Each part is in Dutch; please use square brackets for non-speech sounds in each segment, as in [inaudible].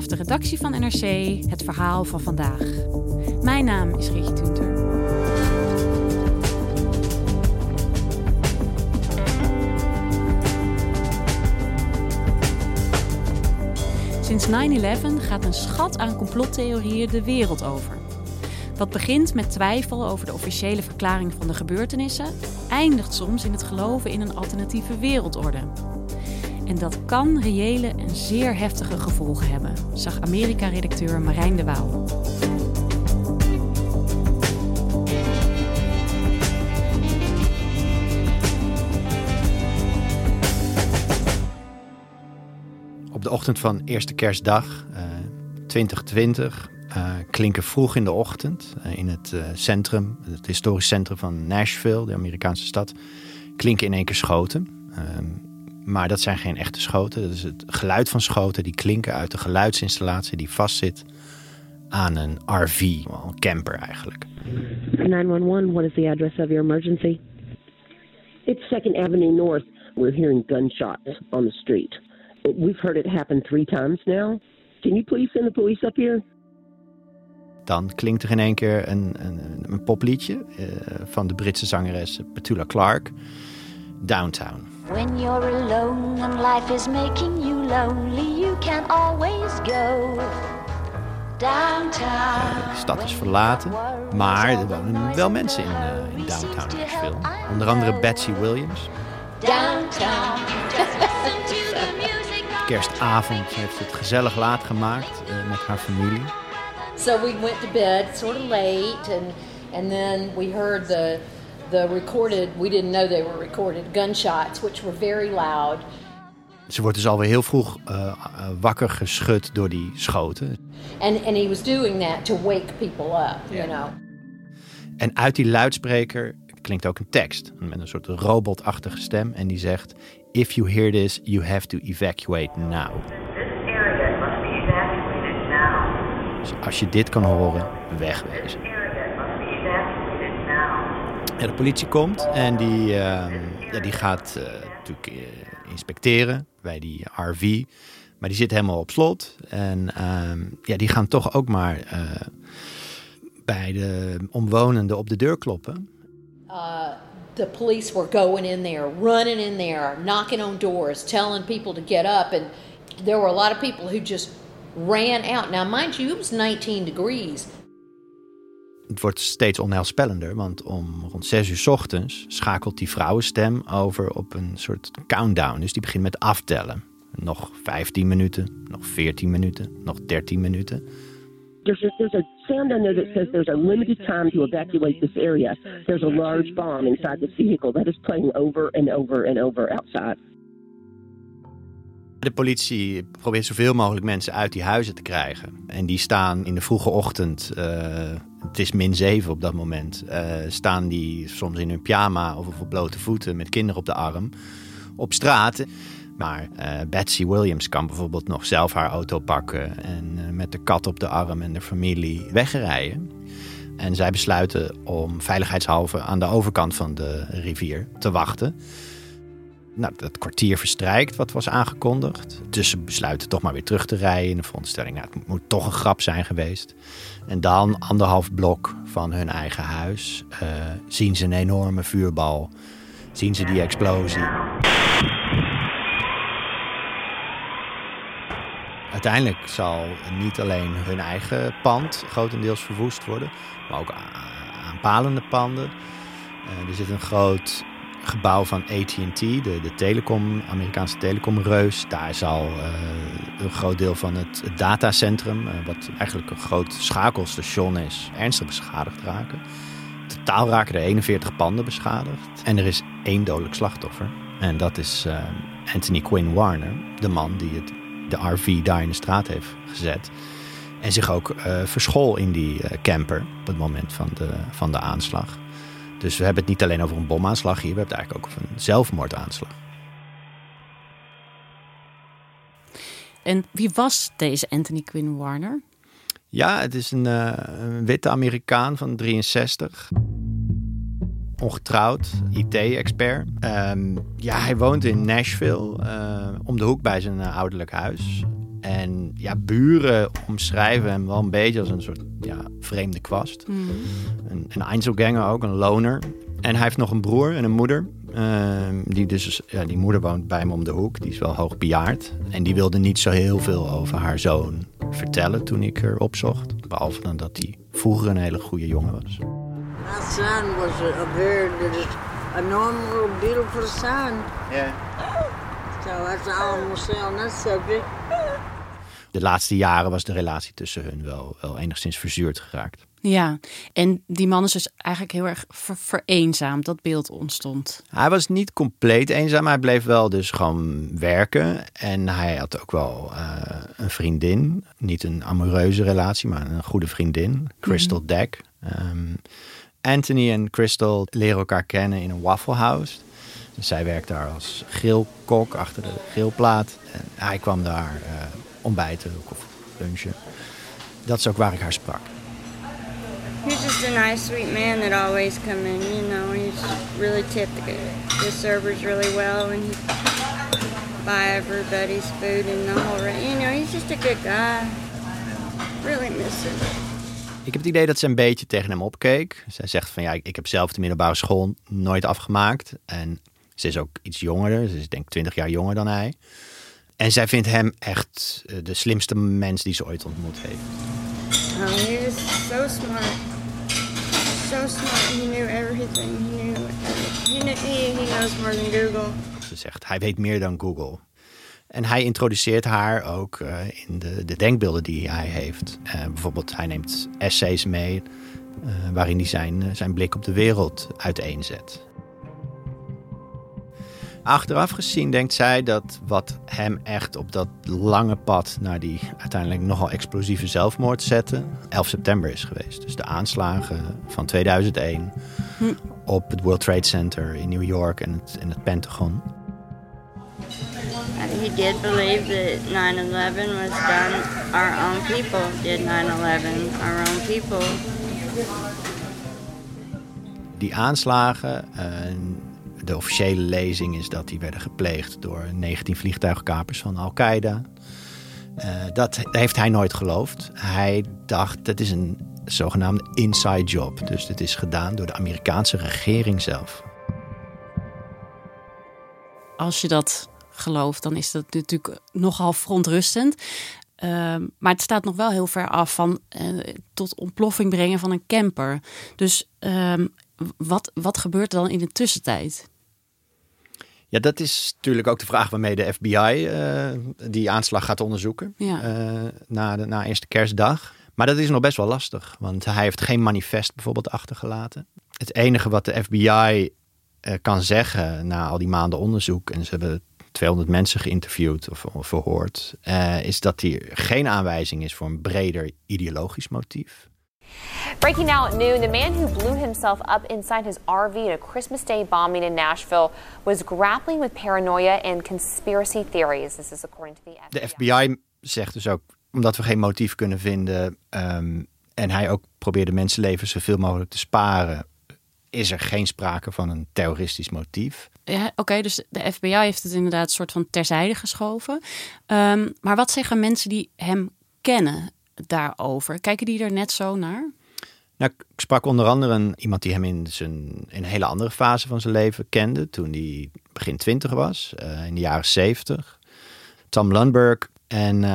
Vanaf de redactie van NRC het verhaal van vandaag. Mijn naam is Rietje Tunter. Sinds 9-11 gaat een schat aan complottheorieën de wereld over. Wat begint met twijfel over de officiële verklaring van de gebeurtenissen, eindigt soms in het geloven in een alternatieve wereldorde. En dat kan reële en zeer heftige gevolgen hebben, zag Amerika-redacteur Marijn de Waal. Op de ochtend van eerste kerstdag uh, 2020 uh, klinken vroeg in de ochtend uh, in het centrum, het historisch centrum van Nashville, de Amerikaanse stad, klinken in één keer schoten. Maar dat zijn geen echte schoten. Dat is het geluid van schoten die klinken uit de geluidsinstallatie die vastzit aan een RV, een camper eigenlijk. 911, what is the address of your emergency? It's 2nd Avenue North. We're hearing gunshots on the street. We've heard it happen three times now. Can you please send the police up here? Dan klinkt er in één keer een, een, een popliedje uh, van de Britse zangeres Petula Clark, Downtown. When you're alone and life is making you lonely, you can always go downtown. Uh, de stad is verlaten, maar er wonen wel mensen in, uh, in downtown Nashville. Onder andere Betsy Williams. Downtown. [laughs] Kerstavond heeft het gezellig laat gemaakt uh, met haar familie. So we went to bed sort of late and and then we heard the the recorded we didn't know they were recorded gunshots which were very loud. Ze wordt dus alweer heel vroeg uh, wakker geschud door die schoten. And and he was doing that to wake people up, you know. En uit die luidspreker klinkt ook een tekst met een soort robotachtige stem en die zegt: If you hear this, you have to evacuate now. Dus als je dit kan horen, wegwezen. De politie komt en die, uh, ja, die gaat uh, natuurlijk uh, inspecteren bij die RV. Maar die zit helemaal op slot. En ja, die gaan toch ook maar bij de omwonenden op de deur kloppen. the police were going in there, running in there, knocking on doors, telling people to get up. And there were a lot of people who just ran out. Now, mind you, it was 19 degrees. Het wordt steeds onheilspellender, want om rond 6 uur ochtends schakelt die vrouwenstem over op een soort countdown. Dus die begint met aftellen. Nog 15 minuten, nog 14 minuten, nog 13 minuten. There's a, there's a sound on there that says there's a limited time to evacuate this area. There's a large bomb inside this vehicle that is playing over and over and over outside. De politie probeert zoveel mogelijk mensen uit die huizen te krijgen. En die staan in de vroege ochtend, uh, het is min 7 op dat moment, uh, staan die soms in hun pyjama of op blote voeten met kinderen op de arm op straat. Maar uh, Betsy Williams kan bijvoorbeeld nog zelf haar auto pakken en met de kat op de arm en de familie wegrijden. En zij besluiten om veiligheidshalve aan de overkant van de rivier te wachten. Nou, dat kwartier verstrijkt wat was aangekondigd. Dus ze besluiten toch maar weer terug te rijden in de veronderstelling. Nou, het moet toch een grap zijn geweest. En dan, anderhalf blok van hun eigen huis, uh, zien ze een enorme vuurbal. Zien ze die explosie. uiteindelijk zal niet alleen hun eigen pand grotendeels verwoest worden, maar ook aanpalende panden. Uh, er zit een groot gebouw van AT&T, de, de telecom, Amerikaanse telecomreus. Daar zal uh, een groot deel van het, datacentrum, uh, wat eigenlijk een groot schakelstation is, ernstig beschadigd raken. Totaal raken er 41 panden beschadigd. En er is één dodelijk slachtoffer. En dat is uh, Anthony Quinn Warner, de man die het, de RV daar in de straat heeft gezet. En zich ook verschool in die camper op het moment van de, van de aanslag. Dus we hebben het niet alleen over een bomaanslag hier, we hebben het eigenlijk ook over een zelfmoordaanslag. En wie was deze Anthony Quinn Warner? Ja, het is een, uh, een witte Amerikaan van 63. Ongetrouwd, IT-expert. Um, ja, hij woont in Nashville, uh, om de hoek bij zijn uh, ouderlijk huis. En ja, buren omschrijven hem wel een beetje als een soort ja, vreemde kwast. Mm. Een, een Einzelganger ook, een loner. En hij heeft nog een broer en een moeder. Uh, die, dus, ja, die moeder woont bij hem om de hoek. Die is wel hoog bejaard. En die wilde niet zo heel veel over haar zoon vertellen toen ik haar opzocht. Behalve dan dat hij vroeger een hele goede jongen was. My son was a, very a normal, beautiful son. Yeah. So that's all I'm gonna say on that subject. De laatste jaren was de relatie tussen hun wel, wel enigszins verzuurd geraakt. Ja, en die man is dus eigenlijk heel erg ver vereenzaamd. Dat beeld ontstond. Hij was niet compleet eenzaam. Hij bleef wel dus gewoon werken. En hij had ook wel uh, een vriendin. Niet een amoureuze relatie, maar een goede vriendin. Crystal mm Deck. Um, Anthony en Crystal leren elkaar kennen in een Waffle House. Dus zij werkt daar als grillkok achter de grillplaat. En hij kwam daar uh, ontbijten of lunchen. Dat is ook waar ik haar sprak. He's just a nice, sweet man that always come in. You know, he's really tipped the, the servers really well, and he buy everybody's food and the whole. You know, he's just a good guy. Really miss him. Ik heb het idee dat ze een beetje tegen hem opkeek. Zij zegt van ja, ik heb zelf de middelbare school nooit afgemaakt. En ze is ook iets jonger. Ze is denk ik 20 jaar jonger dan hij. En zij vindt hem echt eh, de slimste mens die ze ooit ontmoet heeft. Oh, he is so smart. So smart. He knew everything. He knew, he, knew, he, he knows more than Google. Ze zegt, hij weet meer dan Google. En hij introduceert haar ook uh, in de, de, denkbeelden die hij heeft. Uh, bijvoorbeeld, hij neemt essays mee uh, waarin hij zijn, zijn blik op de wereld uiteenzet. Achteraf gezien denkt zij dat wat hem echt op dat lange pad naar die uiteindelijk nogal explosieve zelfmoord zette, 11 september is geweest. Dus de aanslagen van 2001 hm. op het World Trade Center in New York en het, en het Pentagon. He did believe that 9/11 was done. Our own people did 9/11. Our own people. Die aanslagen. Uh, de officiële lezing is dat die werden gepleegd door 19 vliegtuigkapers van Al-Qaeda. Uh, dat heeft hij nooit geloofd. Hij dacht, dat is een zogenaamde inside job. Dus dit is gedaan door de Amerikaanse regering zelf. Als je dat gelooft, dan is dat natuurlijk nogal verontrustend. Uh, maar het staat nog wel heel ver af van uh, tot ontploffing brengen van een camper. Dus uh, wat, wat gebeurt er dan in de tussentijd? Ja, dat is natuurlijk ook de vraag waarmee de FBI uh, die aanslag gaat onderzoeken. Ja. Uh, na, de, na eerste kerstdag. Maar dat is nog best wel lastig, want hij heeft geen manifest bijvoorbeeld achtergelaten. Het enige wat de FBI uh, kan zeggen na al die maanden onderzoek, en ze hebben 200 mensen geïnterviewd of, of verhoord, is dat hier geen aanwijzing is voor een breder ideologisch motief. Breaking now at noon, the man who blew himself up inside his RV at a Christmas Day bombing in Nashville was grappling with paranoia and conspiracy theories. This is according to the FBI. De FBI zegt dus ook, omdat we geen motief kunnen vinden um, en hij ook probeerde mensenlevens zoveel mogelijk te sparen, is er geen sprake van een terroristisch motief. Ja, Oké, okay, dus de FBI heeft het inderdaad een soort van terzijde geschoven. Um, maar wat zeggen mensen die hem kennen? Daarover. Kijken die er net zo naar? Nou, ik sprak onder andere een, iemand die hem in, zijn, in een hele andere fase van zijn leven kende. Toen hij begin twintig was, uh, in de jaren zeventig. Tom Lundberg En uh,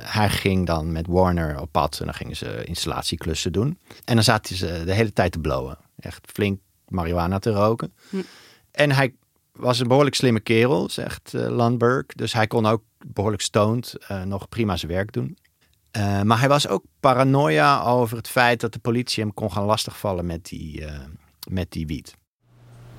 hij ging dan met Warner op pad en dan gingen ze installatieklussen doen. En dan zaten ze de hele tijd te blowen. Echt flink marihuana te roken. Hm. En hij was een behoorlijk slimme kerel, zegt uh, Landberg. Dus hij kon ook behoorlijk stoned uh, nog prima zijn werk doen. Uh, maar hij was ook paranoia over het feit dat de politie hem kon gaan lastigvallen met die, met die wiet.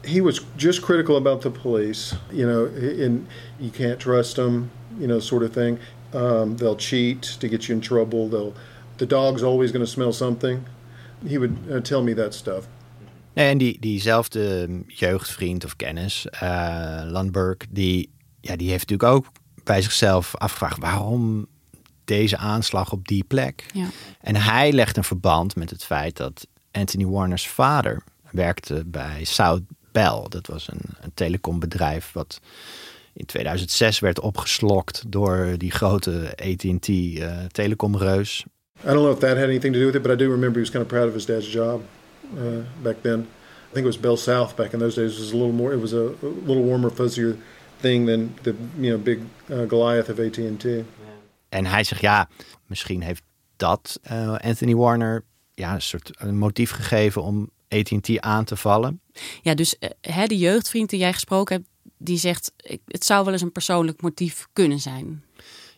He was just critical about the police, you know, and you can't trust them, you know, sort of thing. Um, they'll cheat to get you in trouble. They'll, the dog's always going to smell something. He would uh, tell me that stuff. Nee, en die, diezelfde jeugdvriend of kennis, uh, Landberg, die, ja, die heeft natuurlijk ook bij zichzelf afgevraagd waarom deze aanslag op die plek. Ja. En hij legt een verband met het feit dat Anthony Warner's vader werkte bij South Bell. Dat was een, een telecombedrijf wat in 2006 werd opgeslokt door die grote AT&T uh, telecomreus. I don't know if that had anything to do with it, but I do remember he was kind of proud of his dad's job uh, back then. I think it was Bell South back in those days. It was a little more. It was a, a little warmer, fuzzier thing than the you know big uh, Goliath of AT&T. En hij zegt ja, misschien heeft dat uh, Anthony Warner ja een soort een motief gegeven om AT&T aan te vallen. Ja, dus hè, de jeugdvriend die jij gesproken hebt, die zegt het zou wel eens een persoonlijk motief kunnen zijn.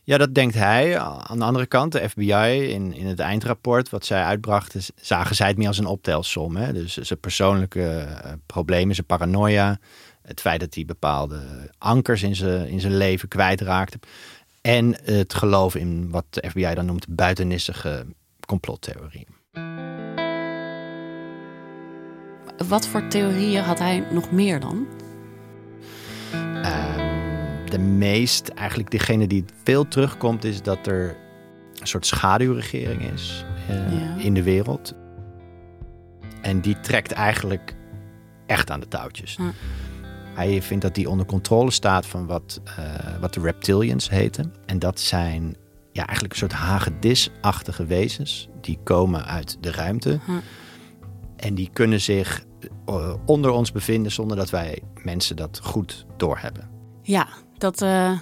Ja, dat denkt hij. Aan de andere kant, de FBI in, in het eindrapport wat zij uitbrachten, zagen zij het meer als een optelsom. Hè? Dus zijn persoonlijke uh, problemen, zijn paranoia, het feit dat hij bepaalde ankers in zijn, in zijn leven kwijtraakte. En het geloof in wat de FBI dan noemt buitennissige complottheorieën. Wat voor theorieën had hij nog meer dan? Uh, de meest, eigenlijk degene die veel terugkomt, is dat er een soort schaduwregering is uh, ja. in de wereld. En die trekt eigenlijk echt aan de touwtjes. Ja. Hij vindt dat die onder controle staat van wat, uh, wat de reptilians heten. En dat zijn ja, eigenlijk een soort hagedisachtige wezens. Die komen uit de ruimte. En die kunnen zich uh, onder ons bevinden zonder dat wij mensen dat goed doorhebben. Ja, dat, uh,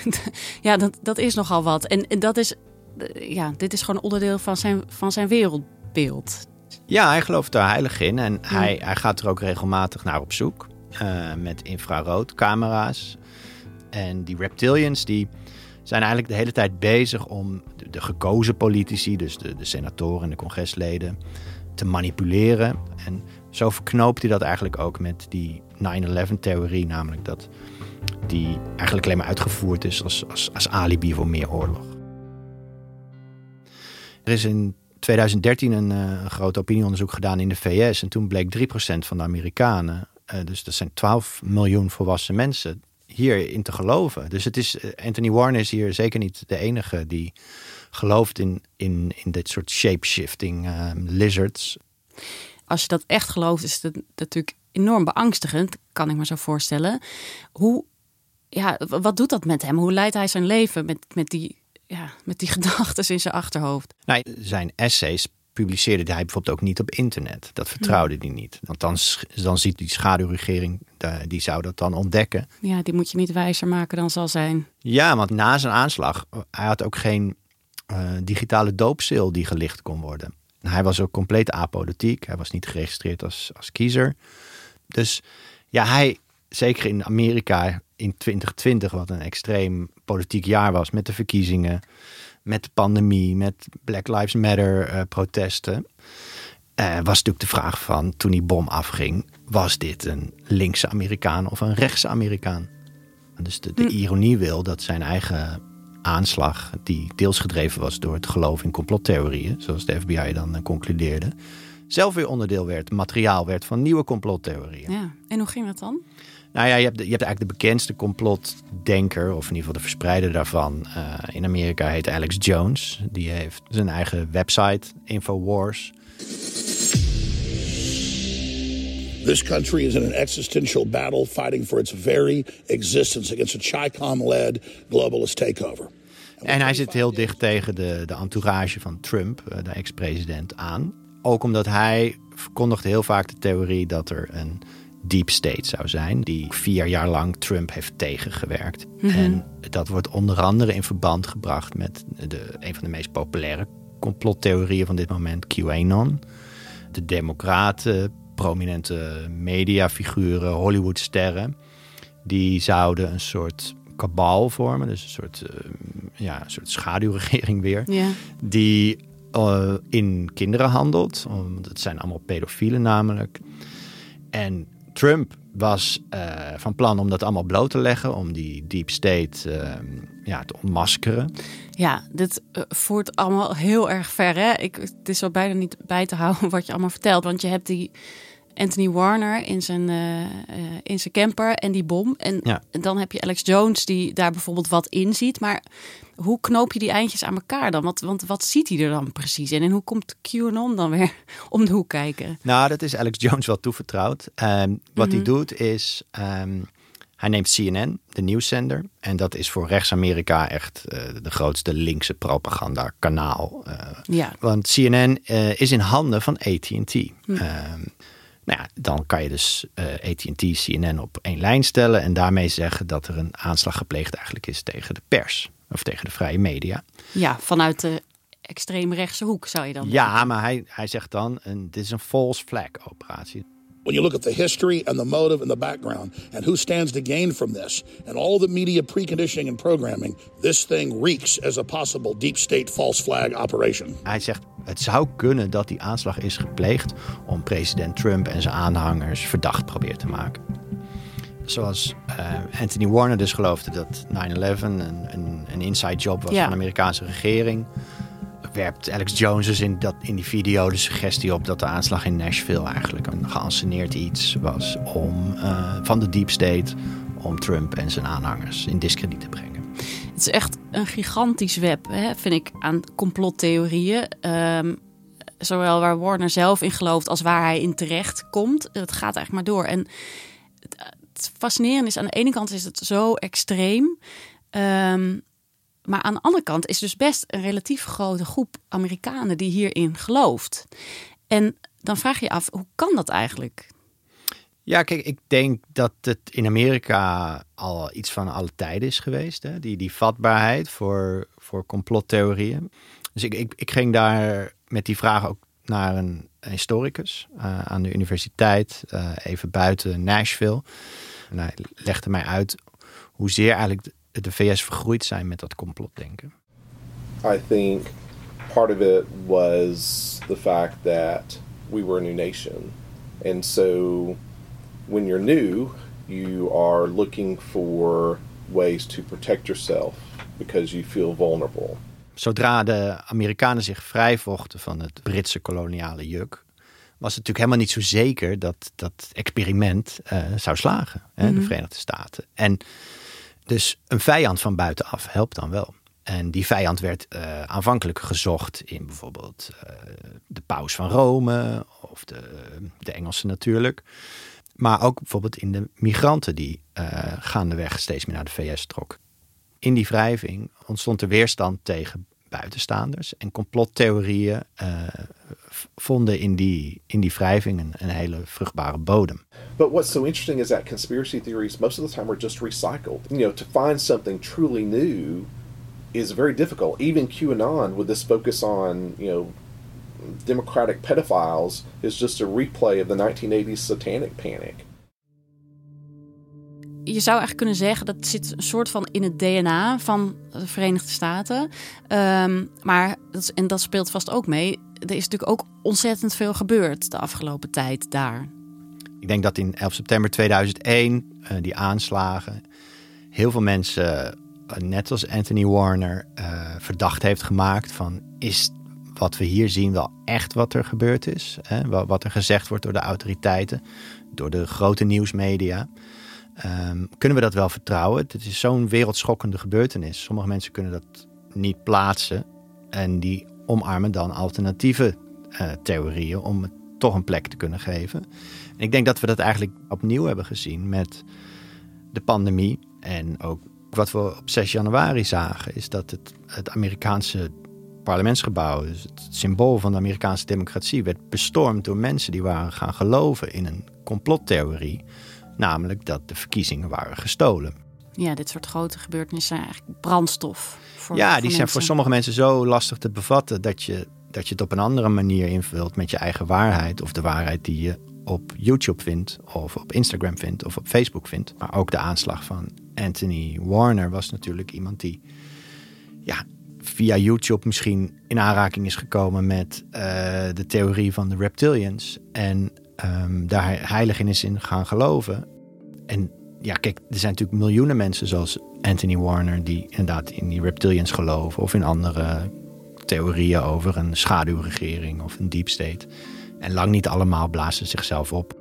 [laughs] ja, dat, dat is nogal wat. En, en dat is, uh, ja, dit is gewoon onderdeel van zijn, van zijn wereldbeeld. Ja, hij gelooft daar heilig in. En ja. hij, hij gaat er ook regelmatig naar op zoek. Uh, met infraroodcamera's. En die reptilians, die zijn eigenlijk de hele tijd bezig om de, gekozen politici, dus de, de senatoren en de congresleden, te manipuleren. En zo verknoopt hij dat eigenlijk ook met die 9-11-theorie, namelijk dat die eigenlijk alleen maar uitgevoerd is als, als, als alibi voor meer oorlog. Er is in 2013 een, uh, een groot opinieonderzoek gedaan in de VS en toen bleek 3% van de Amerikanen, uh, dus dat zijn 12 miljoen volwassen mensen, hierin te geloven. Dus het is, uh, Anthony Warner is hier zeker niet de enige die gelooft in, in, in dit soort shapeshifting lizards. Als je dat echt gelooft, is het natuurlijk enorm beangstigend, kan ik me zo voorstellen. Hoe, ja, wat doet dat met hem? Hoe leidt hij zijn leven met, met die, ja, met die [laughs] gedachten in zijn achterhoofd? Nou, zijn essays publiceerde hij bijvoorbeeld ook niet op internet. Dat vertrouwde ja. hij niet. Want dan, dan ziet die schaduwregering, die zou dat dan ontdekken. Ja, die moet je niet wijzer maken dan zal zijn. Ja, want na zijn aanslag, hij had ook geen uh, digitale doopsil die gelicht kon worden. Hij was ook compleet apolitiek. Hij was niet geregistreerd als, als kiezer. Dus ja, hij, zeker in Amerika in 2020, wat een extreem politiek jaar was met de verkiezingen, met de pandemie, met Black Lives Matter uh, protesten. Uh, was natuurlijk de vraag van toen die bom afging, was dit een linkse Amerikaan of een rechtse Amerikaan? Dus de, de hm. ironie wil dat zijn eigen aanslag, die deels gedreven was door het geloof in complottheorieën, zoals de FBI dan uh, concludeerde, zelf weer onderdeel werd, materiaal werd van nieuwe complottheorieën. Ja, en hoe ging dat dan? Nou ja, je hebt, je hebt eigenlijk de bekendste complotdenker, of in ieder geval de verspreider daarvan. Uh, in Amerika heet Alex Jones. Die heeft zijn eigen website, Infowars. This country is in an existential battle fighting for its very existence against a Chicom-led globalist takeover. En hij zit heel dicht tegen de, de entourage van Trump, de ex-president, aan. Ook omdat hij verkondigde heel vaak de theorie dat er een deep state zou zijn, die vier jaar lang Trump heeft tegengewerkt. Mhm. En dat wordt onder andere in verband gebracht met de, een van de meest populaire complottheorieën van dit moment, QAnon. De Democraten, prominente mediafiguren, Hollywoodsterren, die zouden een soort kabal vormen, dus een soort, eh, ja, een soort schaduwregering weer, die eh, in kinderen handelt. Het zijn allemaal pedofielen namelijk. En Trump was eh, van plan om dat allemaal bloot te leggen, om die deep state eh, ja, te ontmaskeren. Ja, dit voert allemaal heel erg ver. Hè? Ik, het is zo bijna niet bij te houden [laughs] wat je allemaal vertelt. Want je hebt die Anthony Warner in zijn, eh, eh, in zijn camper en die bom. En, Ja. dan heb je Alex Jones die daar bijvoorbeeld wat in ziet. Maar hoe knoop je die eindjes aan elkaar dan? Want, want wat ziet hij er dan precies in? En hoe komt QAnon dan weer [laughs] om de hoek kijken? Nou, dat is Alex Jones wel toevertrouwd. Ehm, wat hij Mhm. doet is, ehm, hij neemt CNN, de nieuwszender. En dat is voor rechts-Amerika echt eh, de grootste linkse propaganda-kanaal. eh. Ja. Want CNN is in handen van AT&T. Hm. Nou ja, dan kan je dus eh, AT&T, CNN op één lijn stellen... en daarmee zeggen dat er een aanslag gepleegd eigenlijk is tegen de pers. Of tegen de vrije media. Ja, vanuit de extreemrechtse hoek zou je dan Ja, maar hij, hij zegt dan, een, dit is een false flag operatie. When you look at the history and the motive and the background and who stands to gain from this and all the media preconditioning and programming, this thing reeks as a possible deep state false flag operation. Hij zegt, het zou kunnen dat die aanslag is gepleegd om president Trump en zijn aanhangers verdacht proberen te maken. Zoals eh, Anthony Warner dus geloofde dat 9-11 een, een, een inside job was Ja. van de Amerikaanse regering. Werpt Alex Jones dus in, dat, in die video de suggestie op dat de aanslag in Nashville eigenlijk een geanceneerd iets was om, eh, van de deep state om Trump en zijn aanhangers in discrediet te brengen. Het is echt een gigantisch web, hè, vind ik, aan complottheorieën. Ehm, zowel waar Warner zelf in gelooft als waar hij in terecht komt. Het gaat eigenlijk maar door. En het, het fascinerende is, aan de ene kant is het zo extreem. ehm, maar aan de andere kant is dus best een relatief grote groep Amerikanen die hierin gelooft. En dan vraag je je af, hoe kan dat eigenlijk? Ja, kijk, ik denk dat het in Amerika al iets van alle tijden is geweest. Hè? Die, die vatbaarheid voor, voor complottheorieën. Dus ik, ik, ging daar met die vraag ook naar een historicus eh, aan de universiteit, eh, even buiten Nashville. En hij legde mij uit hoezeer eigenlijk de, VS vergroeid zijn met dat complotdenken. I think part of it was the fact that we were a new nation. And so when you're new, you are looking for ways to protect yourself because you feel vulnerable. Zodra de Amerikanen zich vrijvochten van het Britse koloniale juk, was het natuurlijk helemaal niet zo zeker dat dat experiment eh, zou slagen, hè, de Mhm. Verenigde Staten. En dus een vijand van buitenaf helpt dan wel. En die vijand werd eh, aanvankelijk gezocht in bijvoorbeeld eh, de paus van Rome of de, de Engelsen natuurlijk. Maar ook bijvoorbeeld in de migranten die eh, gaandeweg steeds meer naar de VS trok. In die wrijving ontstond er weerstand tegen buitenstaanders. En complottheorieën vonden in die, in die wrijving een, een hele vruchtbare bodem. But what's so interesting is that conspiracy theories most of the time are just recycled. You know, to find something truly new is very difficult. Even QAnon, with this focus on, you know, democratic pedophiles, is just a replay of the 1980s satanic panic. je zou eigenlijk kunnen zeggen dat zit een soort van in het DNA van de Verenigde Staten. Ehm, maar en dat speelt vast ook mee. Er is natuurlijk ook ontzettend veel gebeurd de afgelopen tijd daar. Ik denk dat in 11 september 2001 eh, die aanslagen heel veel mensen, eh, net als Anthony Warner, eh, verdacht heeft gemaakt van is wat we hier zien wel echt wat er gebeurd is? Hè? Wa- Wat er gezegd wordt door de autoriteiten, door de grote nieuwsmedia. Ehm, kunnen we dat wel vertrouwen? Het is zo'n wereldschokkende gebeurtenis. Sommige mensen kunnen dat niet plaatsen en die omarmen dan alternatieve eh, theorieën om het toch een plek te kunnen geven. En ik denk dat we dat eigenlijk opnieuw hebben gezien met de pandemie. En ook wat we op 6 januari zagen, is dat het, het Amerikaanse parlementsgebouw, dus het symbool van de Amerikaanse democratie, werd bestormd door mensen die waren gaan geloven in een complottheorie. Namelijk dat de verkiezingen waren gestolen. Ja, dit soort grote gebeurtenissen zijn eigenlijk brandstof. Voor, ja, voor die zijn voor sommige mensen zo lastig te bevatten dat je, dat je het op een andere manier invult met je eigen waarheid. Of de waarheid die je op YouTube vindt, of op Instagram vindt, of op Facebook vindt. Maar ook de aanslag van Anthony Warner was natuurlijk iemand die ja, via YouTube misschien in aanraking is gekomen met eh, de theorie van de reptilians. En ehm, daar heilig in is in gaan geloven. En ja, kijk, er zijn natuurlijk miljoenen mensen zoals Anthony Warner die inderdaad in die reptilians geloven of in andere theorieën over een schaduwregering of een deep state. En lang niet allemaal blazen zichzelf op.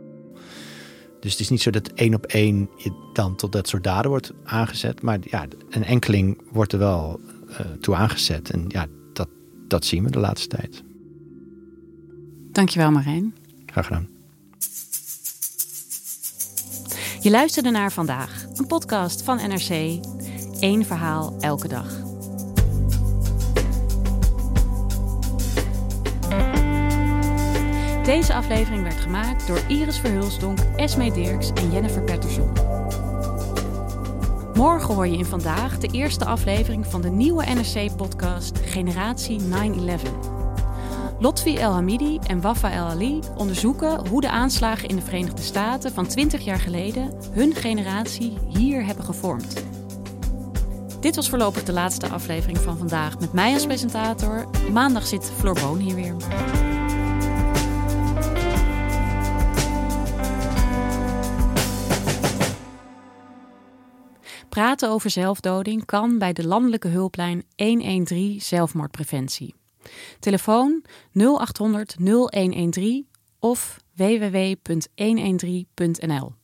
Dus het is niet zo dat één op één je dan tot dat soort daden wordt aangezet. Maar ja, een enkeling wordt er wel eh, toe aangezet. En ja, dat, dat zien we de laatste tijd. Dankjewel Marijn. Graag gedaan. Je luisterde naar Vandaag, een podcast van NRC. Eén verhaal elke dag. Deze aflevering werd gemaakt door Iris Verhulsdonk, Esme Dirks en Jennifer Patterson. Morgen hoor je in Vandaag de eerste aflevering van de nieuwe NRC-podcast Generatie 9-11. Lotfi El Hamidi en Wafa El Ali onderzoeken hoe de aanslagen in de Verenigde Staten van 20 jaar geleden hun generatie hier hebben gevormd. Dit was voorlopig de laatste aflevering van vandaag met mij als presentator. Maandag zit Floor Boon hier weer. Praten over zelfdoding kan bij de landelijke hulplijn 113 zelfmoordpreventie. Telefoon 0800 0113 of www.113.nl.